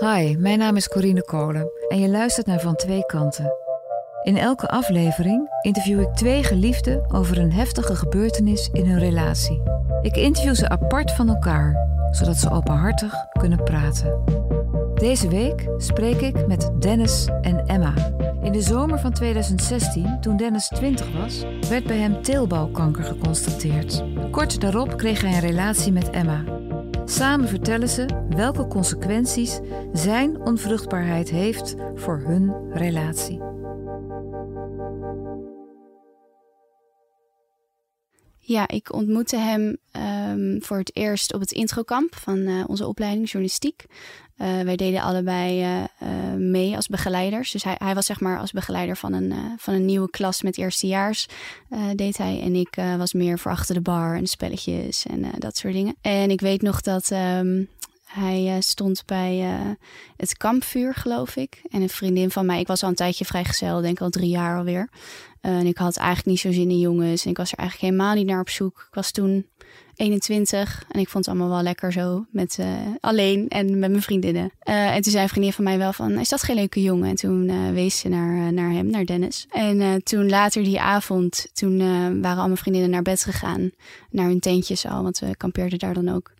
Hi, mijn naam is Corine Kolen en je luistert naar Van Twee Kanten. In elke aflevering interview ik twee geliefden over een heftige gebeurtenis in hun relatie. Ik interview ze apart van elkaar, zodat ze openhartig kunnen praten. Deze week spreek ik met Dennis en Emma. In de zomer van 2016, toen Dennis 20 was, werd bij hem teelbalkanker geconstateerd. Kort daarop kreeg hij een relatie met Emma. Samen vertellen ze welke consequenties zijn onvruchtbaarheid heeft voor hun relatie. Ja, ik ontmoette hem um, voor het eerst op het introkamp van uh, onze opleiding journalistiek. Uh, wij deden allebei uh, mee als begeleiders. Dus hij, hij, was zeg maar als begeleider van een, van een nieuwe klas met eerstejaars deed hij. En ik was meer voor achter de bar en spelletjes en dat soort dingen. En ik weet nog dat um, hij stond bij het kampvuur, geloof ik. En een vriendin van mij, ik was al een tijdje vrijgezel, denk al drie jaar alweer. en ik had eigenlijk niet zo zin in jongens. En ik was er eigenlijk helemaal niet naar op zoek. Ik was toen 21 en ik vond het allemaal wel lekker zo met uh, alleen en met mijn vriendinnen. Uh, en toen zei een vriendin van mij wel van, is dat geen leuke jongen? En toen uh, wees ze naar, naar hem, naar Dennis. En toen later die avond, toen waren al mijn vriendinnen naar bed gegaan. Naar hun tentjes al, want we kampeerden daar dan ook.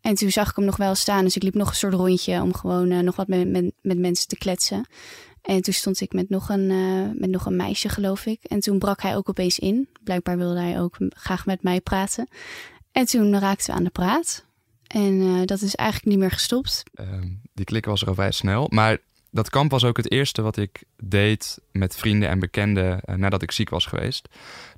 En toen zag ik hem nog wel staan, dus ik liep nog een soort rondje om gewoon nog wat met, met, met mensen te kletsen. En toen stond ik met nog, een, met nog een meisje, geloof ik. En toen brak hij ook opeens in. Blijkbaar wilde hij ook graag met mij praten. En toen raakten we aan de praat. En uh, dat is eigenlijk niet meer gestopt. Uh, die klik was er al vrij snel. Maar dat kamp was ook het eerste wat ik deed met vrienden en bekenden uh, nadat ik ziek was geweest.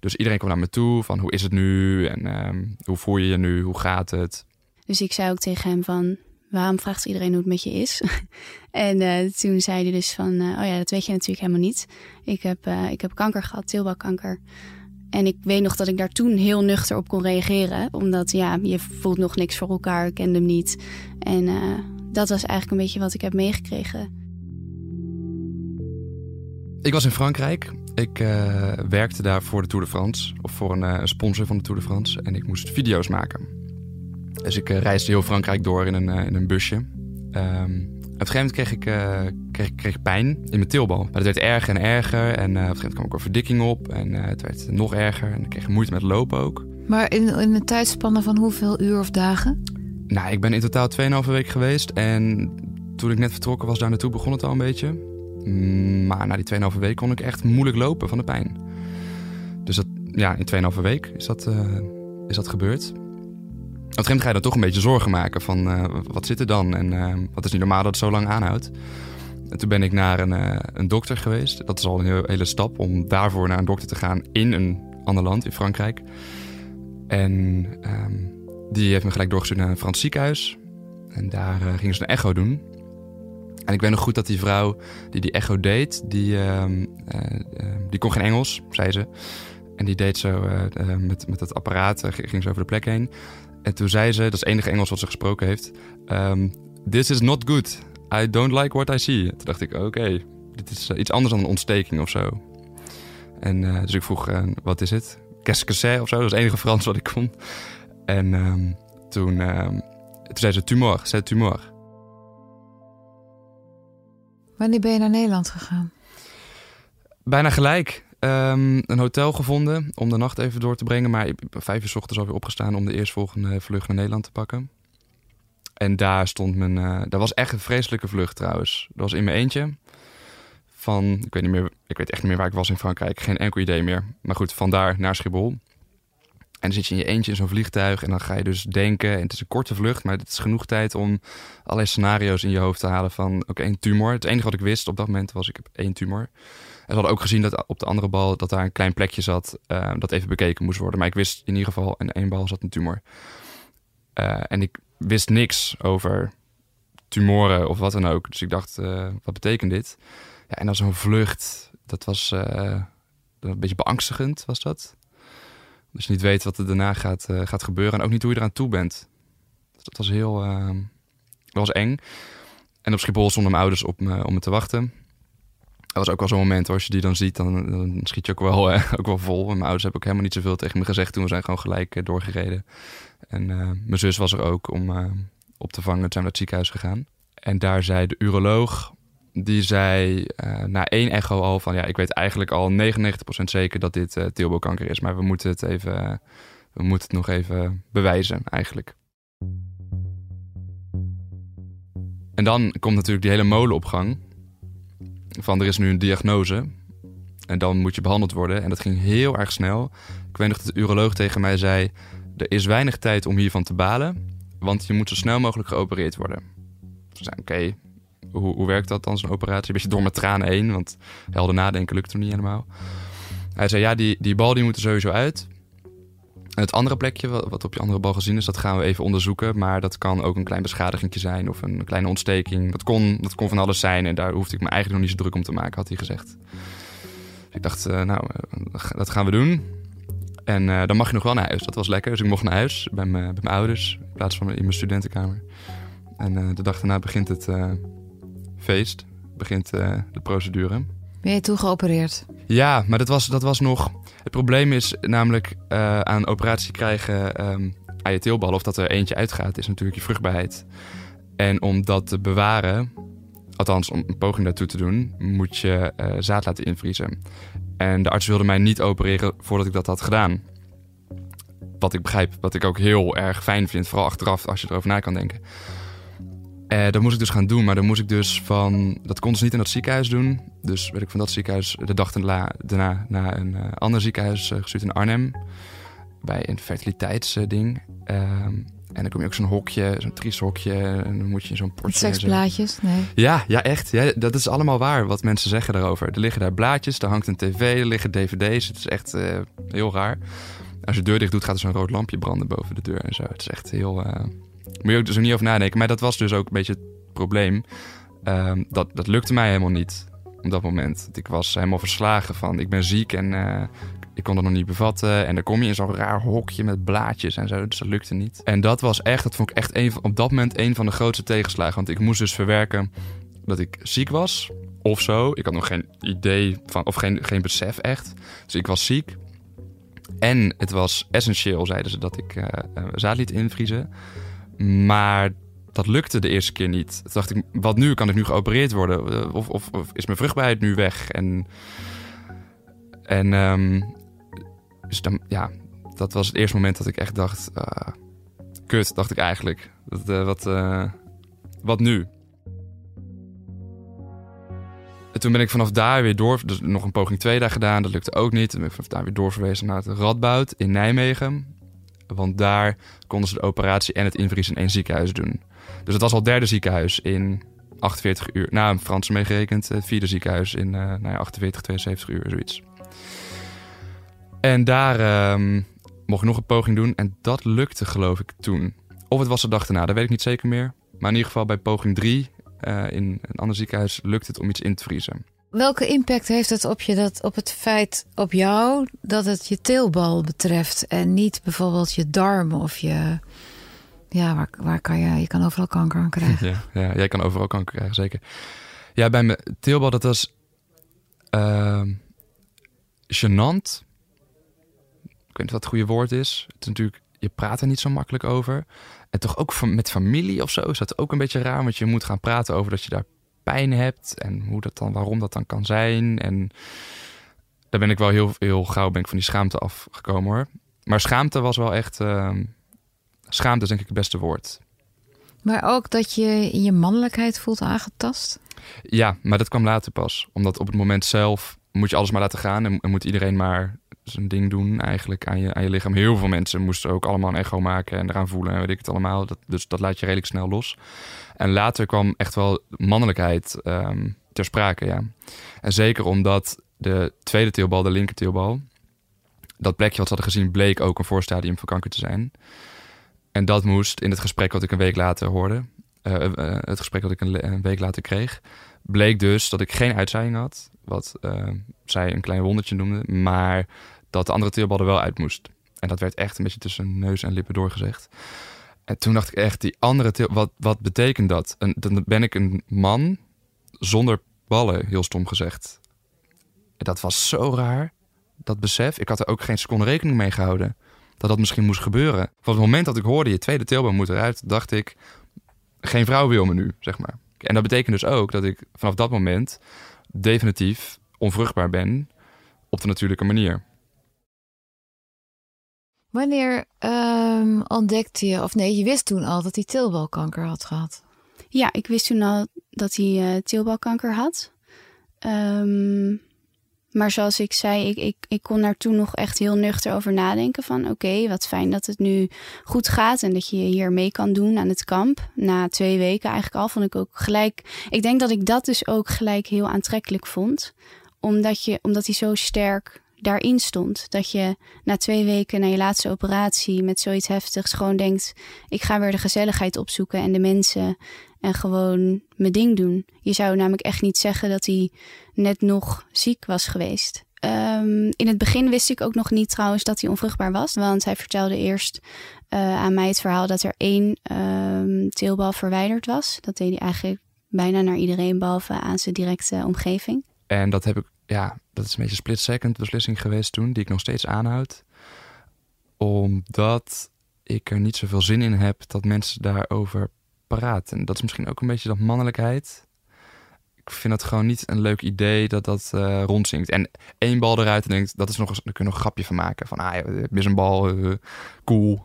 Dus iedereen kwam naar me toe van hoe is het nu en ehm, hoe voel je je nu, hoe gaat het? Dus ik zei ook tegen hem van waarom vraagt iedereen hoe het met je is? en uh, toen zei hij dus van oh ja, dat weet je natuurlijk helemaal niet. Ik heb, ik heb kanker gehad, teelbalkanker. En ik weet nog dat ik daar toen heel nuchter op kon reageren. Omdat ja, je voelt nog niks voor elkaar, ik kende hem niet. En uh, dat was eigenlijk een beetje wat ik heb meegekregen. Ik was in Frankrijk. Ik uh, werkte daar voor de Tour de France. Of voor een, uh, sponsor van de Tour de France. En ik moest video's maken. Dus ik reisde heel Frankrijk door in een, in een busje. Um, op een gegeven moment kreeg ik, uh, kreeg, kreeg pijn in mijn tilbal. Maar het werd erger en erger. En uh, op een gegeven moment kwam ik een verdikking op. En uh, het werd nog erger. En ik kreeg moeite met lopen ook. Maar in, in een tijdspanne van hoeveel uur of dagen? Nou, ik ben in totaal 2,5 week geweest. En toen ik net vertrokken was daar naartoe, begon het al een beetje. Mm, maar na die 2,5 week kon ik echt moeilijk lopen van de pijn. Dus dat, ja, in 2,5 week is dat, is dat gebeurd een gegeven ga je dan toch een beetje zorgen maken van uh, wat zit er dan en uh, wat is niet normaal dat het zo lang aanhoudt. En toen ben ik naar een, uh, een dokter geweest. Dat is al een hele stap om daarvoor naar een dokter te gaan in een ander land, in Frankrijk. En um, die heeft me gelijk doorgestuurd naar een Frans ziekenhuis. En daar gingen ze een echo doen. En ik weet nog goed dat die vrouw die die echo deed, die, ehm, die kon geen Engels, zei ze. En die deed zo met, met het apparaat, ging ze over de plek heen. En toen zei ze, dat is het enige Engels wat ze gesproken heeft: um, This is not good. I don't like what I see. Toen dacht ik: Oké, dit is eh, iets anders dan een ontsteking of zo. En uh, dus ik vroeg: uh, Wat is het? Qu'est-ce que c'est of zo? Dat is het enige Frans wat ik kon. En um, toen, um, toen zei ze: Tumor, c'est tumor. Wanneer ben je naar Nederland gegaan? Bijna gelijk. Um, een hotel gevonden om de nacht even door te brengen. Maar ik ben vijf uur s ochtends alweer opgestaan om de eerstvolgende vlucht naar Nederland te pakken. En daar stond mijn. Uh, dat was echt een vreselijke vlucht trouwens. Dat was in mijn eentje. Van, ik weet, niet meer, ik weet echt niet meer waar ik was in Frankrijk. Geen enkel idee meer. Maar goed, vandaar naar Schiphol. En dan zit je in je eentje in zo'n vliegtuig en dan ga je dus denken. En het is een korte vlucht, maar het is genoeg tijd om allerlei scenario's in je hoofd te halen van... oké, één tumor. Het enige wat ik wist op dat moment was ik heb één tumor. Ze hadden ook gezien dat op de andere bal dat daar een klein plekje zat uh, dat even bekeken moest worden. Maar ik wist in ieder geval in één bal zat een tumor. Uh, en ik wist niks over tumoren of wat dan ook. Dus ik dacht, uh, wat betekent dit? Ja, en dan zo'n vlucht, dat was een beetje beangstigend, was dat. Dus niet weet wat er daarna gaat, gaat gebeuren en ook niet hoe je eraan toe bent. Dus dat was heel, was eng. En op Schiphol stonden mijn ouders op me, om me te wachten. Dat was ook wel zo'n moment hoor. Als je die dan ziet, dan, dan schiet je ook wel, uh, ook wel vol. mijn ouders hebben ook helemaal niet zoveel tegen me gezegd toen. We zijn gewoon gelijk uh, doorgereden. En uh, mijn zus was er ook om op te vangen. Toen zijn we naar het ziekenhuis gegaan. En daar zei de uroloog, die zei uh, na één echo al van... ja, ik weet eigenlijk al 99% zeker dat dit teelbalkanker is. Maar we moeten het even, we moeten het nog even bewijzen eigenlijk. En dan komt natuurlijk die hele molen op gang. Van er is nu een diagnose. En dan moet je behandeld worden. En dat ging heel erg snel. Ik weet nog dat de uroloog tegen mij zei... er is weinig tijd om hiervan te balen... want je moet zo snel mogelijk geopereerd worden. Ze zei, oké, hoe, hoe werkt dat dan, zo'n operatie? Een beetje door mijn tranen heen, want helder nadenken lukt er niet helemaal. Hij zei, ja, die, die bal die moet er sowieso uit. Het andere plekje, wat op je andere bal gezien is, dat gaan we even onderzoeken. Maar dat kan ook een klein beschadiging zijn of een kleine ontsteking. Dat kon, dat kon van alles zijn en daar hoefde ik me eigenlijk nog niet zo druk om te maken, had hij gezegd. Dus ik dacht, uh, nou, dat gaan we doen. En uh, dan mag je nog wel naar huis. Dat was lekker. Dus ik mocht naar huis bij mijn, bij mijn ouders in plaats van in mijn studentenkamer. En de dag daarna begint het feest, begint de procedure. Ben je toen geopereerd? Ja, maar dat was, dat was nog. Het probleem is namelijk uh, aan operatie krijgen um, aan je teelballen, of dat er eentje uitgaat, is natuurlijk je vruchtbaarheid. En om dat te bewaren, althans om een poging daartoe te doen, moet je uh, zaad laten invriezen. En de arts wilde mij niet opereren voordat ik dat had gedaan. Wat ik begrijp, wat ik ook heel erg fijn vind, vooral achteraf als je erover na kan denken. Uh, dat moest ik dus gaan doen, maar dan moest ik dus van... Dat kon ze niet in dat ziekenhuis doen. Dus werd ik van dat ziekenhuis de dag daarna naar een uh, ander ziekenhuis uh, gestuurd in Arnhem. Bij een fertiliteitsding. Ehm, en dan kom je ook zo'n hokje, zo'n triest hokje. En dan moet je in zo'n potje... Seksblaadjes? Nee. Ja, ja, echt. Ja, dat is allemaal waar wat mensen zeggen daarover. Er liggen daar blaadjes, er hangt een tv, er liggen dvd's. Het is echt heel raar. Als je de deur dicht doet, gaat er zo'n rood lampje branden boven de deur en zo. Het is echt heel moet je ook dus er niet over nadenken. Maar dat was dus ook een beetje het probleem. Um, dat, dat lukte mij helemaal niet op dat moment. Ik was helemaal verslagen van ik ben ziek en uh, ik kon het nog niet bevatten. En dan kom je in zo'n raar hokje met blaadjes en zo. Dus dat lukte niet. En dat was echt, dat vond ik echt op dat moment een van de grootste tegenslagen. Want ik moest dus verwerken dat ik ziek was of zo. Ik had nog geen idee van, of geen, geen besef echt. Dus ik was ziek. En het was essentieel, zeiden ze, dat ik uh, zaad liet invriezen. Maar dat lukte de eerste keer niet. Toen dacht ik, wat nu? Kan ik nu geopereerd worden? Eh, of, of, of is mijn vruchtbaarheid nu weg? En, en um, dus dan, ja, dat was het eerste moment dat ik echt dacht... Uh, kut, dacht ik eigenlijk. Uh, wat, wat nu? En toen ben ik vanaf daar weer door... Dus nog een poging twee daar gedaan, dat lukte ook niet. Toen ben ik vanaf daar weer doorverwezen naar het Radboud in Nijmegen. Want daar konden ze de operatie en het invriezen in één ziekenhuis doen. Dus het was al derde ziekenhuis in 48 uur. Nou, een Frans meegerekend. Het vierde ziekenhuis in uh, nou ja, 48, 72 uur, zoiets. En daar um, mocht nog een poging doen. En dat lukte, geloof ik, toen. Of het was de dag erna, dat weet ik niet zeker meer. Maar in ieder geval bij poging 3 uh, in een ander ziekenhuis lukt het om iets in te vriezen. Welke impact heeft het op je dat op het feit op jou dat het je teelbal betreft en niet bijvoorbeeld je darmen of je ja waar, waar kan je je kan overal kanker aan krijgen? Ja, ja jij kan overal kanker krijgen zeker. Ja, bij mijn teelbal dat was uh, gênant. Ik weet niet wat het goede woord is. Het is natuurlijk je praat er niet zo makkelijk over. En toch ook met familie of zo is dat ook een beetje raar, want je moet gaan praten over dat je daar pijn hebt en hoe dat dan, waarom dat dan kan zijn. En daar ben ik wel heel, heel gauw ben ik van die schaamte afgekomen hoor. Maar schaamte was wel echt. Uh, schaamte is denk ik het beste woord. Maar ook dat je je mannelijkheid voelt aangetast? Ja, maar dat kwam later pas. Omdat op het moment zelf moet je alles maar laten gaan en, en moet iedereen maar zijn ding doen eigenlijk aan je, aan je lichaam. Heel veel mensen moesten ook allemaal een echo maken en eraan voelen en weet ik het allemaal. Dat, dus dat laat je redelijk snel los. En later kwam echt wel mannelijkheid um, ter sprake, ja. En zeker omdat de tweede teelbal, de linker teelbal, dat plekje wat ze hadden gezien bleek ook een voorstadium van kanker te zijn. En dat moest in het gesprek wat ik een week later hoorde, uh, uh, het gesprek wat ik een, week later kreeg, bleek dus dat ik geen uitzaaiing had, wat uh, zij een klein wondertje noemde, maar dat de andere teelbal er wel uit moest. En dat werd echt een beetje tussen neus en lippen doorgezegd. En toen dacht ik echt, die andere til, wat, wat betekent dat? En dan ben ik een man zonder ballen, heel stom gezegd. En dat was zo raar, dat besef. Ik had er ook geen seconde rekening mee gehouden dat dat misschien moest gebeuren. Van het moment dat ik hoorde, je tweede teelbal moet eruit, dacht ik, geen vrouw wil me nu, zeg maar. En dat betekent dus ook dat ik vanaf dat moment definitief onvruchtbaar ben op de natuurlijke manier. Wanneer um, ontdekte je, of nee, je wist toen al dat hij teelbalkanker had gehad? Ja, ik wist toen al dat hij uh, teelbalkanker had. Um, maar zoals ik zei, ik, ik, ik kon daar toen nog echt heel nuchter over nadenken. Van oké, wat fijn dat het nu goed gaat en dat je hier mee kan doen aan het kamp. Na twee weken eigenlijk al vond ik ook gelijk. Ik denk dat ik dat dus ook gelijk heel aantrekkelijk vond. Omdat, je, omdat hij zo sterk daarin stond. Dat je na twee weken na je laatste operatie met zoiets heftigs gewoon denkt: ik ga weer de gezelligheid opzoeken en de mensen en gewoon mijn ding doen. Je zou namelijk echt niet zeggen dat hij net nog ziek was geweest. Um, in het begin wist ik ook nog niet trouwens dat hij onvruchtbaar was. Want hij vertelde eerst uh, aan mij het verhaal dat er één um, teelbal verwijderd was. Dat deed hij eigenlijk bijna naar iedereen, behalve aan zijn directe omgeving. En dat heb ik, ja, dat is een beetje een split-second beslissing geweest toen, die ik nog steeds aanhoud. Omdat ik er niet zoveel zin in heb dat mensen daarover praten. En dat is misschien ook een beetje dat mannelijkheid. Ik vind het gewoon niet een leuk idee dat dat uh, rondzinkt. En één bal eruit en denkt, dat is nog eens, daar kun je nog een grapje van maken. Van, ah, mis een bal, uh, cool.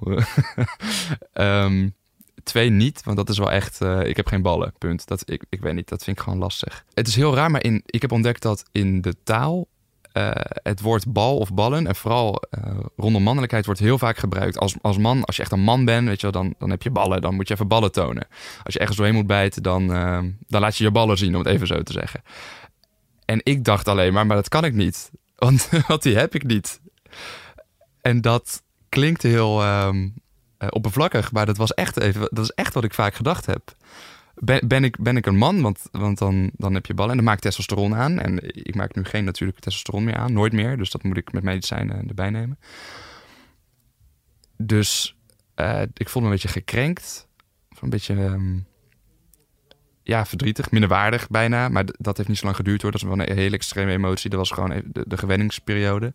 um, twee niet, want dat is wel echt, uh, ik heb geen ballen, punt. Dat, ik, ik weet niet, dat vind ik gewoon lastig. Het is heel raar, maar in, ik heb ontdekt dat in de taal uh, het woord bal of ballen, en vooral uh, rondom mannelijkheid, wordt heel vaak gebruikt. Als, als man, als je echt een man bent, weet je wel, dan, dan heb je ballen. Dan moet je even ballen tonen. Als je ergens doorheen moet bijten, dan, dan laat je je ballen zien, om het even zo te zeggen. En ik dacht alleen maar, maar dat kan ik niet. Want, want die heb ik niet. En dat klinkt heel um, oppervlakkig, maar dat was echt even, dat is echt wat ik vaak gedacht heb ben, ben, ik, ben ik een man? Want, want dan, dan heb je ballen. En dan maak ik testosteron aan. En ik maak nu geen natuurlijke testosteron meer aan. Nooit meer. Dus dat moet ik met medicijnen erbij nemen. Dus uh, ik voelde me een beetje gekrenkt. Een beetje... Um, ja, verdrietig, minderwaardig bijna. Maar dat heeft niet zo lang geduurd hoor. Dat is wel een hele extreme emotie. Dat was gewoon de, de gewenningsperiode.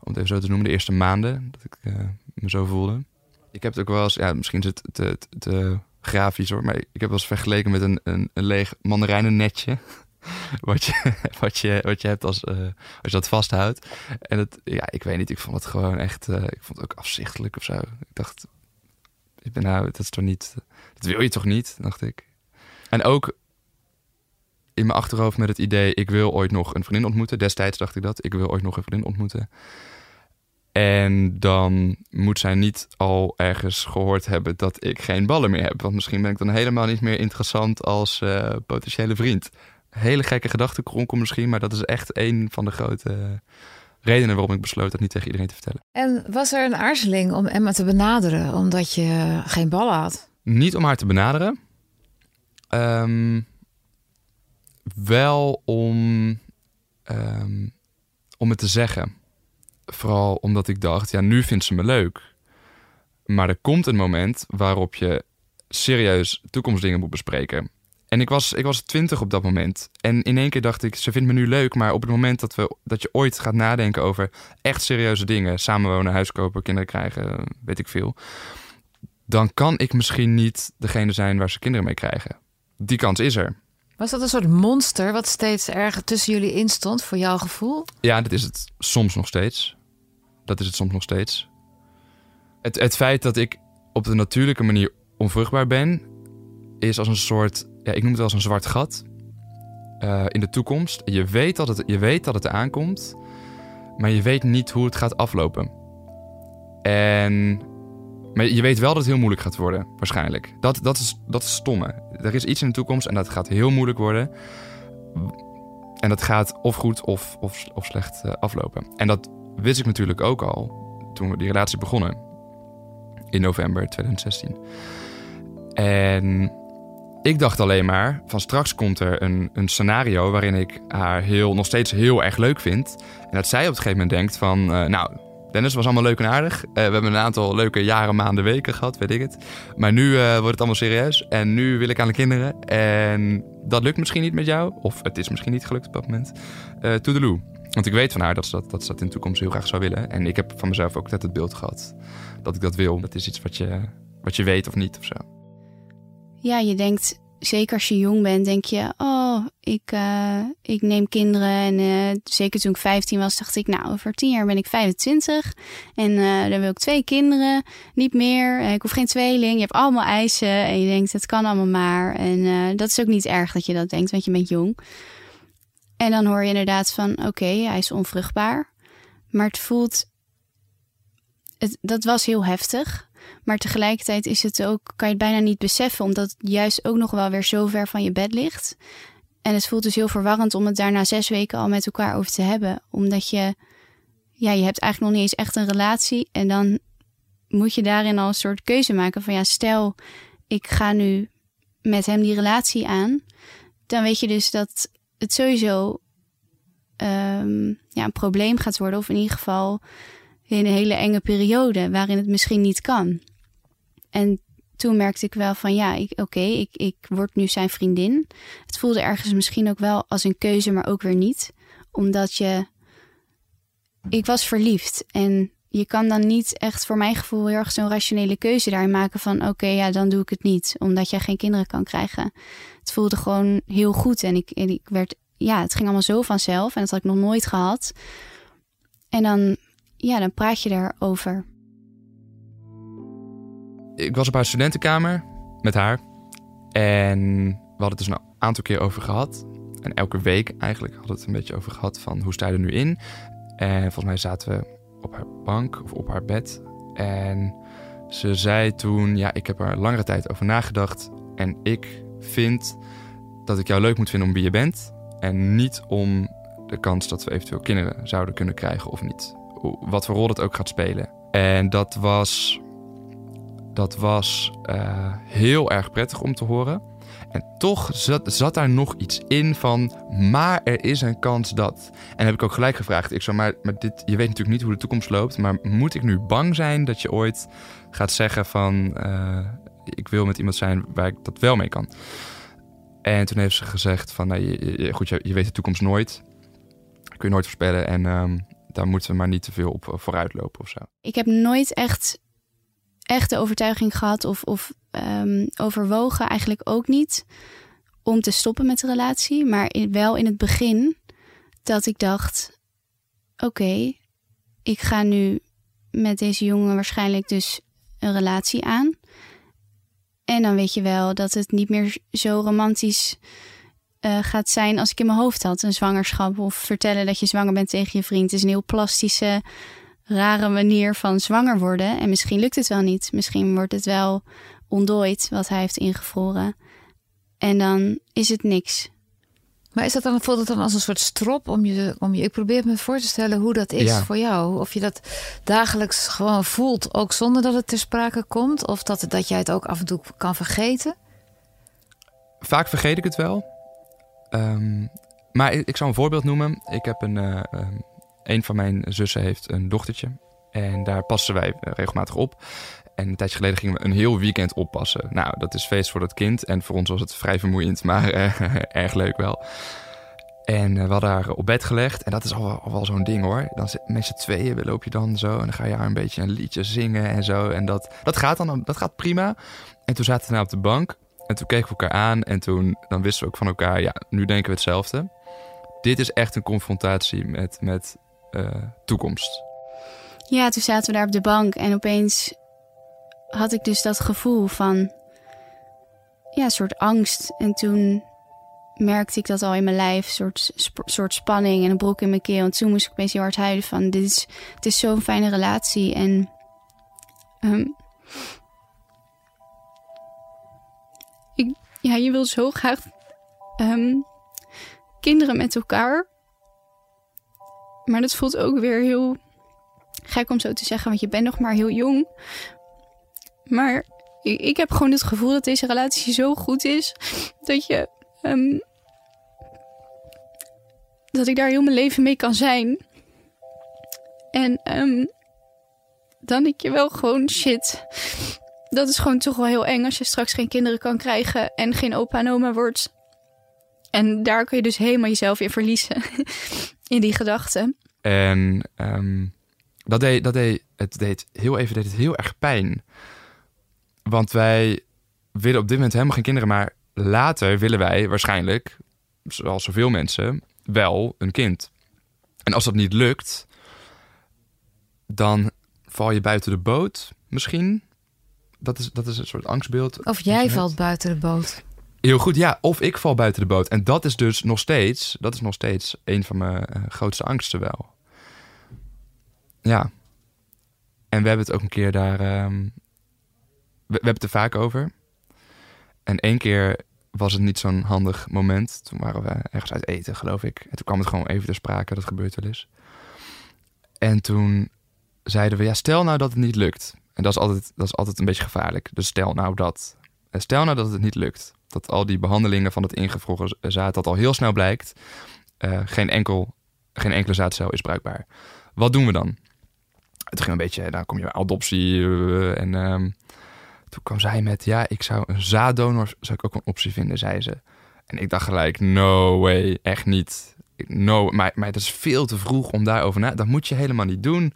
Om het even zo te noemen. De eerste maanden dat ik uh, me zo voelde. Ik heb het ook wel eens... Ja, misschien is het te, te, grafisch hoor. Maar ik heb wel eens vergeleken met een, een, een leeg mandarijnennetje. wat, je, wat, je, wat je hebt als, uh, als je dat vasthoudt. En het, ja, ik weet niet, ik vond het gewoon echt, uh, ik vond het ook afzichtelijk of zo. Ik dacht, ik ben nou, dat is toch niet, dat wil je toch niet, dacht ik. En ook in mijn achterhoofd met het idee, ik wil ooit nog een vriendin ontmoeten. Destijds dacht ik dat, ik wil ooit nog een vriendin ontmoeten. En dan moet zij niet al ergens gehoord hebben dat ik geen ballen meer heb. Want misschien ben ik dan helemaal niet meer interessant als uh, potentiële vriend. Hele gekke gedachtenkronkel misschien, maar dat is echt een van de grote redenen waarom ik besloot dat niet tegen iedereen te vertellen. En was er een aarzeling om Emma te benaderen omdat je geen ballen had? Niet om haar te benaderen. Um, wel om, um, om het te zeggen. Vooral omdat ik dacht, ja, nu vindt ze me leuk. Maar er komt een moment waarop je serieus toekomstdingen moet bespreken. En ik was, ik was twintig op dat moment. En in één keer dacht ik, ze vindt me nu leuk. Maar op het moment dat, we, dat je ooit gaat nadenken over echt serieuze dingen... samenwonen, huis kopen, kinderen krijgen, weet ik veel... dan kan ik misschien niet degene zijn waar ze kinderen mee krijgen. Die kans is er. Was dat een soort monster wat steeds erger tussen jullie instond voor jouw gevoel? Ja, dat is het soms nog steeds. Dat is het soms nog steeds. Het, het feit dat ik op de natuurlijke manier onvruchtbaar ben, is als een soort, ja, ik noem het wel als een zwart gat uh, in de toekomst. Je weet, dat het, je weet dat het aankomt, maar je weet niet hoe het gaat aflopen. En, maar je weet wel dat het heel moeilijk gaat worden, waarschijnlijk. Dat, dat, is, dat stomme. Er is iets in de toekomst en dat gaat heel moeilijk worden. En dat gaat of goed of, of, of slecht uh, aflopen. En dat wist ik natuurlijk ook al toen we die relatie begonnen. In november 2016. En ik dacht alleen maar van straks komt er een, een scenario waarin ik haar heel, nog steeds heel erg leuk vind. En dat zij op een gegeven moment denkt van, uh, nou, Dennis was allemaal leuk en aardig. Uh, we hebben een aantal leuke jaren, maanden, weken gehad, weet ik het. Maar nu uh, wordt het allemaal serieus. En nu wil ik aan de kinderen. En dat lukt misschien niet met jou. Of het is misschien niet gelukt op dat moment. Uh, Toedeloe. Want ik weet van haar dat ze dat, dat ze dat in de toekomst heel graag zou willen. En ik heb van mezelf ook net het beeld gehad dat ik dat wil. Dat is iets wat je, wat je weet of niet of zo. Ja, je denkt zeker als je jong bent, denk je, oh, ik, uh, ik neem kinderen. En uh, zeker toen ik 15 was, dacht ik, nou, over 10 jaar ben ik 25. En uh, dan wil ik twee kinderen, niet meer. Ik hoef geen tweeling. Je hebt allemaal eisen. En je denkt, het kan allemaal maar. En dat is ook niet erg dat je dat denkt, want je bent jong. En dan hoor je inderdaad van, oké, hij is onvruchtbaar. Maar het voelt, het, dat was heel heftig. Maar tegelijkertijd is het ook, kan je het bijna niet beseffen, omdat het juist ook nog wel weer zo ver van je bed ligt. En het voelt dus heel verwarrend om het daarna zes weken al met elkaar over te hebben. Omdat je, ja, je hebt eigenlijk nog niet eens echt een relatie. En dan moet je daarin al een soort keuze maken van ja, stel ik ga nu met hem die relatie aan. Dan weet je dus dat het sowieso um, ja, een probleem gaat worden. Of in ieder geval in een hele enge periode waarin het misschien niet kan. En toen merkte ik wel van ja, oké, ik, ik word nu zijn vriendin. Het voelde ergens misschien ook wel als een keuze, maar ook weer niet. Omdat je. Ik was verliefd. En je kan dan niet echt voor mijn gevoel heel erg zo'n rationele keuze daarin maken van oké, ja, dan doe ik het niet. Omdat jij geen kinderen kan krijgen. Het voelde gewoon heel goed. En ik, en ik werd, ja, het ging allemaal zo vanzelf. En dat had ik nog nooit gehad. En dan ja, dan praat je daarover. Ik was op haar studentenkamer met haar. En we hadden het dus een aantal keer over gehad. En elke week eigenlijk hadden we het een beetje over gehad van hoe sta je er nu in. En volgens mij zaten we op haar bank of op haar bed. En ze zei toen, ja, ik heb er langere tijd over nagedacht. En ik vind dat ik jou leuk moet vinden om wie je bent. En niet om de kans dat we eventueel kinderen zouden kunnen krijgen of niet wat voor rol dat ook gaat spelen. En dat was, dat was uh, heel erg prettig om te horen. En toch zat, zat daar nog iets in van, maar er is een kans dat. En heb ik ook gelijk gevraagd. Ik zo, maar, maar dit, je weet natuurlijk niet hoe de toekomst loopt. Maar moet ik nu bang zijn dat je ooit gaat zeggen van, uh, ik wil met iemand zijn waar ik dat wel mee kan? En toen heeft ze gezegd van, nou, je, goed, je, weet de toekomst nooit. Kun je nooit voorspellen. En um, daar moeten we maar niet te veel op eh, vooruit lopen of zo. Ik heb nooit echt, echt de overtuiging gehad of, of um, overwogen, eigenlijk ook niet, om te stoppen met de relatie. Maar wel in het begin dat ik dacht: oké, ik ga nu met deze jongen waarschijnlijk dus een relatie aan. En dan weet je wel dat het niet meer zo romantisch uh, gaat zijn als ik in mijn hoofd had. Een zwangerschap of vertellen dat je zwanger bent tegen je vriend is een heel plastische, rare manier van zwanger worden. En misschien lukt het wel niet. Misschien wordt het wel ontdooid wat hij heeft ingevroren. En dan is het niks. Maar is dat dan, voelt het dan als een soort strop om je, om je... Ik probeer me voor te stellen hoe dat is voor jou. Of je dat dagelijks gewoon voelt, ook zonder dat het ter sprake komt. Of dat, dat jij het ook af en toe kan vergeten. Vaak vergeet ik het wel. Ehm, maar ik, ik, zal een voorbeeld noemen. Ik heb een, uh, een van mijn zussen heeft een dochtertje. En daar passen wij eh, regelmatig op. En een tijdje geleden gingen we een heel weekend oppassen. Nou, dat is feest voor dat kind. En voor ons was het vrij vermoeiend, maar erg leuk wel. En we hadden haar op bed gelegd. En dat is al, al wel zo'n ding hoor. Dan met z'n tweeën loop je dan zo. En dan ga je haar een beetje een liedje zingen en zo. En dat, dat gaat dan dat gaat prima. En toen zaten we nou op de bank. En toen keken we elkaar aan en toen dan wisten we ook van elkaar, ja, nu denken we hetzelfde. Dit is echt een confrontatie met, met uh, toekomst. Ja, toen zaten we daar op de bank en opeens had ik dus dat gevoel van, ja, een soort angst. En toen merkte ik dat al in mijn lijf, een soort, soort spanning en een brok in mijn keel. En toen moest ik opeens heel hard huilen van, dit is, het is zo'n fijne relatie en... Um, ja, je wil zo graag um, kinderen met elkaar. Maar dat voelt ook weer heel gek om zo te zeggen, want je bent nog maar heel jong. Maar ik, heb gewoon het gevoel dat deze relatie zo goed is dat je. Um, dat ik daar heel mijn leven mee kan zijn. En um, dan denk je wel gewoon shit dat is gewoon toch wel heel eng als je straks geen kinderen kan krijgen en geen opa en oma wordt. En daar kun je dus helemaal jezelf in verliezen. in die gedachten. En um, dat deed, dat deed, het deed heel even deed het heel erg pijn. Want wij willen op dit moment helemaal geen kinderen, maar later willen wij waarschijnlijk, zoals zoveel mensen, wel een kind. En als dat niet lukt, dan val je buiten de boot misschien. Dat is, dat is een soort angstbeeld. Of jij valt buiten de boot. Heel goed, ja. Of ik val buiten de boot. En dat is dus nog steeds, dat is nog steeds een van mijn uh, grootste angsten wel. Ja. En we hebben het ook een keer daar. Um, we, hebben het er vaak over. En één keer was het niet zo'n handig moment. Toen waren we ergens uit eten, geloof ik. En toen kwam het gewoon even ter sprake. Dat gebeurt wel eens. En toen zeiden we, ja, stel nou dat het niet lukt. En dat is altijd, dat is altijd een beetje gevaarlijk. Dus stel nou dat. Stel nou dat het niet lukt. Dat al die behandelingen van het ingevroren zaad, dat al heel snel blijkt. Uh, geen, enkel, geen enkele zaadcel is bruikbaar. Wat doen we dan? Het ging een beetje, dan kom je bij adoptie. Uh, en um, toen kwam zij met, ja, ik zou een zaaddonor zou ik ook een optie vinden, zei ze. En ik dacht gelijk, no way, echt niet. No, maar, maar het is veel te vroeg om daarover na. Dat moet je helemaal niet doen.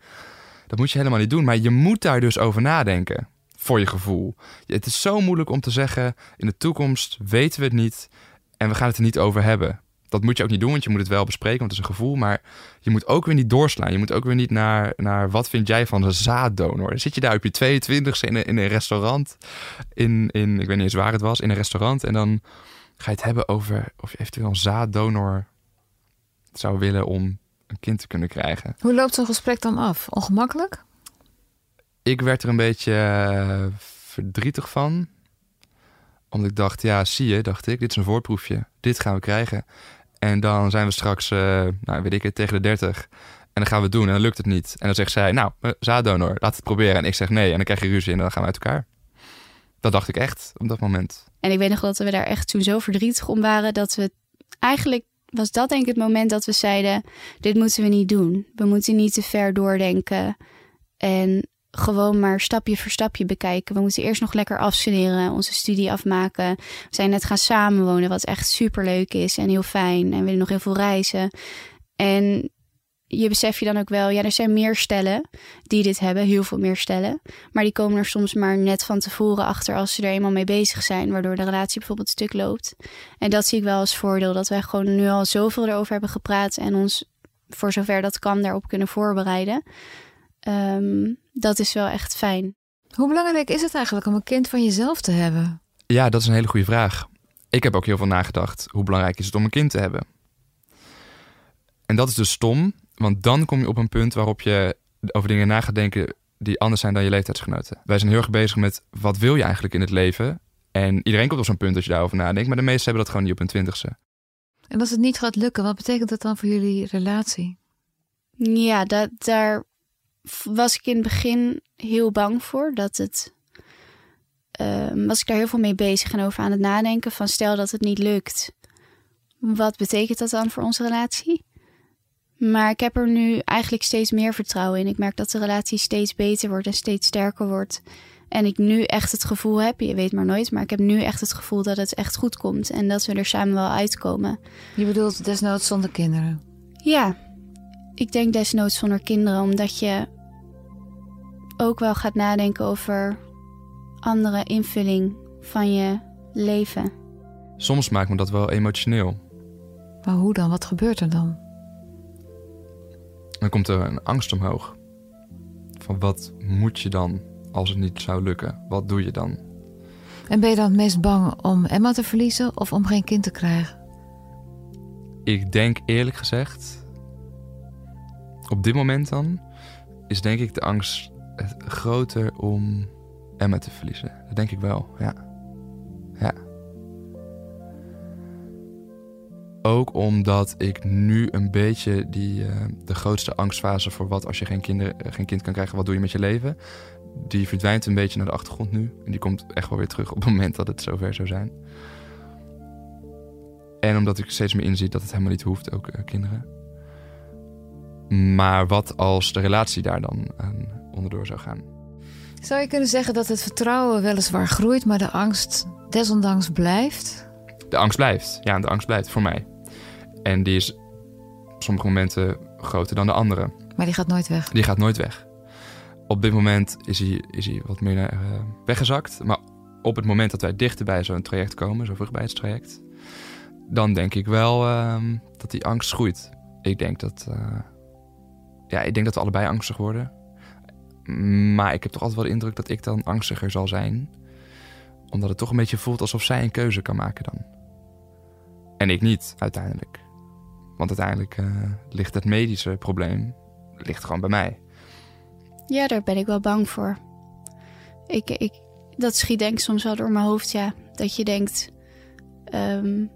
Dat moet je helemaal niet doen. Maar je moet daar dus over nadenken. Voor je gevoel. Het is zo moeilijk om te zeggen. In de toekomst weten we het niet. En we gaan het er niet over hebben. Dat moet je ook niet doen, want je moet het wel bespreken, want het is een gevoel. Maar je moet ook weer niet doorslaan. Je moet ook weer niet naar, naar wat vind jij van een zaaddonor. Zit je daar op je 22e in een, in een restaurant, in, in, ik weet niet eens waar het was, in een restaurant. En dan ga je het hebben over of je eventueel een zaaddonor zou willen om een kind te kunnen krijgen. Hoe loopt zo'n gesprek dan af? Ongemakkelijk? Ik werd er een beetje uh, verdrietig van. Omdat ik dacht, ja, zie je, dacht ik, dit is een voorproefje. Dit gaan we krijgen. En dan zijn we straks, uh, nou weet ik het, tegen de 30. En dan gaan we het doen en dan lukt het niet. En dan zegt zij, nou, uh, zaaddonor, laat het proberen. En ik zeg nee en dan krijg je ruzie en dan gaan we uit elkaar. Dat dacht ik echt op dat moment. En ik weet nog dat we daar echt toen zo verdrietig om waren... dat we eigenlijk was dat denk ik het moment dat we zeiden: dit moeten we niet doen. We moeten niet te ver doordenken en gewoon maar stapje voor stapje bekijken. We moeten eerst nog lekker afstuderen, onze studie afmaken. We zijn net gaan samenwonen, wat echt super leuk is en heel fijn. En we willen nog heel veel reizen. En je besef je dan ook wel, ja, er zijn meer stellen die dit hebben, heel veel meer stellen. Maar die komen er soms maar net van tevoren achter als ze er eenmaal mee bezig zijn, waardoor de relatie bijvoorbeeld stuk loopt. En dat zie ik wel als voordeel, dat wij gewoon nu al zoveel erover hebben gepraat en ons voor zover dat kan daarop kunnen voorbereiden. Um, dat is wel echt fijn. Hoe belangrijk is het eigenlijk om een kind van jezelf te hebben? Ja, dat is een hele goede vraag. Ik heb ook heel veel nagedacht. Hoe belangrijk is het om een kind te hebben? En dat is dus stom, want dan kom je op een punt waarop je over dingen na gaat denken die anders zijn dan je leeftijdsgenoten. Wij zijn heel erg bezig met wat wil je eigenlijk in het leven? En iedereen komt op zo'n punt dat je daarover nadenkt, maar de meesten hebben dat gewoon niet op hun twintigste. En als het niet gaat lukken, wat betekent dat dan voor jullie relatie? Ja, dat, daar was ik in het begin heel bang voor. Dat het. Uh, was ik daar heel veel mee bezig en over aan het nadenken. Van stel dat het niet lukt. Wat betekent dat dan voor onze relatie? Maar ik heb er nu eigenlijk steeds meer vertrouwen in. Ik merk dat de relatie steeds beter wordt en steeds sterker wordt. En ik nu echt het gevoel heb, je weet maar nooit, maar ik heb nu echt het gevoel dat het echt goed komt en dat we er samen wel uitkomen. Je bedoelt desnoods zonder kinderen? Ja, ik denk desnoods zonder kinderen, omdat je ook wel gaat nadenken over andere invulling van je leven. Soms maakt me dat wel emotioneel. Maar hoe dan? Wat gebeurt er dan? Dan komt er een angst omhoog. Van wat moet je dan als het niet zou lukken? Wat doe je dan? En ben je dan het meest bang om Emma te verliezen of om geen kind te krijgen? Ik denk eerlijk gezegd, op dit moment dan, is denk ik de angst groter om Emma te verliezen. Dat denk ik wel, ja. Ja. Ook omdat ik nu een beetje die, uh, de grootste angstfase voor wat als je geen, kinder, eh, geen kind kan krijgen, wat doe je met je leven? Die verdwijnt een beetje naar de achtergrond nu. En die komt echt wel weer terug op het moment dat het zover zou zijn. En omdat ik steeds meer inzie dat het helemaal niet hoeft, ook kinderen. Maar wat als de relatie daar dan aan onderdoor zou gaan? Zou je kunnen zeggen dat het vertrouwen weliswaar groeit, maar de angst desondanks blijft? De angst blijft, ja, de angst blijft voor mij. En die is op sommige momenten groter dan de andere. Maar die gaat nooit weg? Die gaat nooit weg. Op dit moment is hij, is hij wat meer uh, weggezakt. Maar op het moment dat wij dichter bij zo'n traject komen, zo'n vruchtbaarheidstraject, dan denk ik wel ehm, dat die angst groeit. Ik denk dat, uh, ja, ik denk dat we allebei angstig worden. Maar ik heb toch altijd wel de indruk dat ik dan angstiger zal zijn. Omdat het toch een beetje voelt alsof zij een keuze kan maken dan. En ik niet, uiteindelijk. Want uiteindelijk uh, ligt het medische probleem ligt gewoon bij mij. Ja, daar ben ik wel bang voor. Ik, ik, dat schiet denk ik soms wel door mijn hoofd, ja. Dat je denkt, um,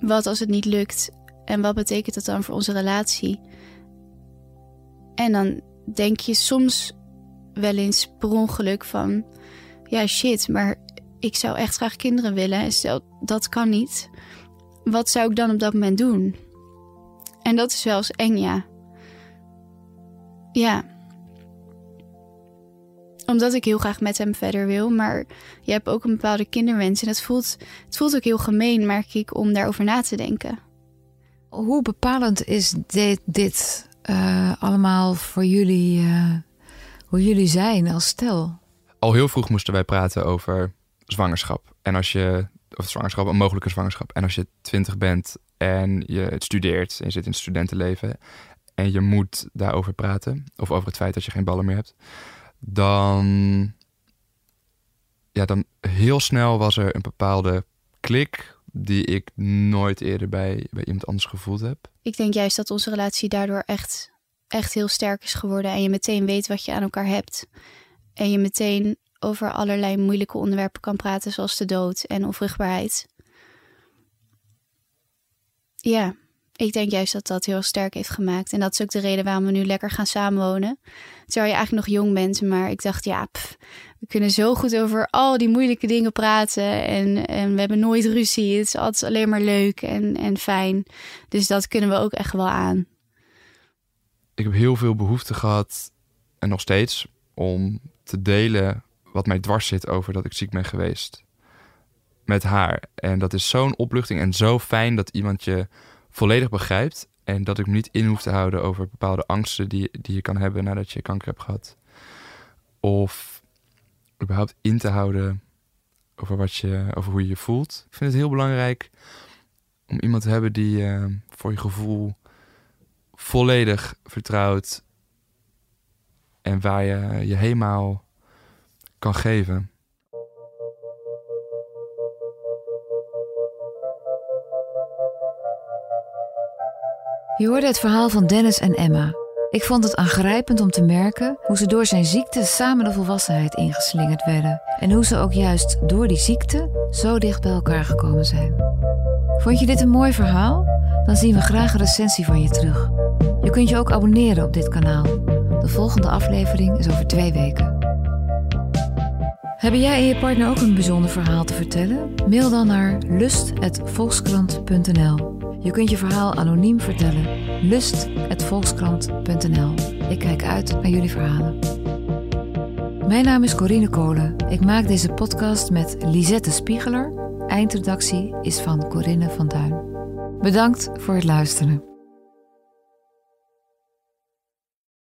wat als het niet lukt? En wat betekent dat dan voor onze relatie? En dan denk je soms wel eens per ongeluk van... Ja, shit, maar ik zou echt graag kinderen willen. En stel, dat kan niet. Wat zou ik dan op dat moment doen? En dat is wel eens eng, ja. Ja. Omdat ik heel graag met hem verder wil. Maar je hebt ook een bepaalde kinderwens. En het voelt, het voelt ook heel gemeen, merk ik, om daarover na te denken. Hoe bepalend is dit, dit uh, allemaal voor jullie, uh, hoe jullie zijn als stel? Al heel vroeg moesten wij praten over zwangerschap. En als je, of zwangerschap, een mogelijke zwangerschap. En als je twintig bent en je studeert en je zit in het studentenleven en je moet daarover praten, of over het feit dat je geen ballen meer hebt, dan, ja, dan heel snel was er een bepaalde klik die ik nooit eerder bij, bij iemand anders gevoeld heb. Ik denk juist dat onze relatie daardoor echt, echt heel sterk is geworden en je meteen weet wat je aan elkaar hebt. En je meteen over allerlei moeilijke onderwerpen kan praten, zoals de dood en onvruchtbaarheid. Ja, ik denk juist dat dat heel sterk heeft gemaakt. En dat is ook de reden waarom we nu lekker gaan samenwonen. Terwijl je eigenlijk nog jong bent, maar ik dacht, ja, we kunnen zo goed over al die moeilijke dingen praten. En, en we hebben nooit ruzie. Het is altijd alleen maar leuk en, en fijn. Dus dat kunnen we ook echt wel aan. Ik heb heel veel behoefte gehad, en nog steeds, om te delen wat mij dwars zit over dat ik ziek ben geweest. Met haar. En dat is zo'n opluchting en zo fijn dat iemand je volledig begrijpt. En dat ik me niet in hoef te houden over bepaalde angsten die, die je kan hebben nadat je kanker hebt gehad. Of überhaupt in te houden over, wat je, over hoe je je voelt. Ik vind het heel belangrijk om iemand te hebben die uh, voor je gevoel volledig vertrouwt. En waar je je helemaal kan geven. Je hoorde het verhaal van Dennis en Emma. Ik vond het aangrijpend om te merken hoe ze door zijn ziekte samen de volwassenheid ingeslingerd werden. En hoe ze ook juist door die ziekte zo dicht bij elkaar gekomen zijn. Vond je dit een mooi verhaal? Dan zien we graag een recensie van je terug. Je kunt je ook abonneren op dit kanaal. De volgende aflevering is over twee weken. Hebben jij en je partner ook een bijzonder verhaal te vertellen? Mail dan naar lust.volkskrant.nl je kunt je verhaal anoniem vertellen. Lust.volkskrant.nl Ik kijk uit naar jullie verhalen. Mijn naam is Corine Kolen. Ik maak deze podcast met Lisette Spiegeler. Eindredactie is van Corinne van Duin. Bedankt voor het luisteren.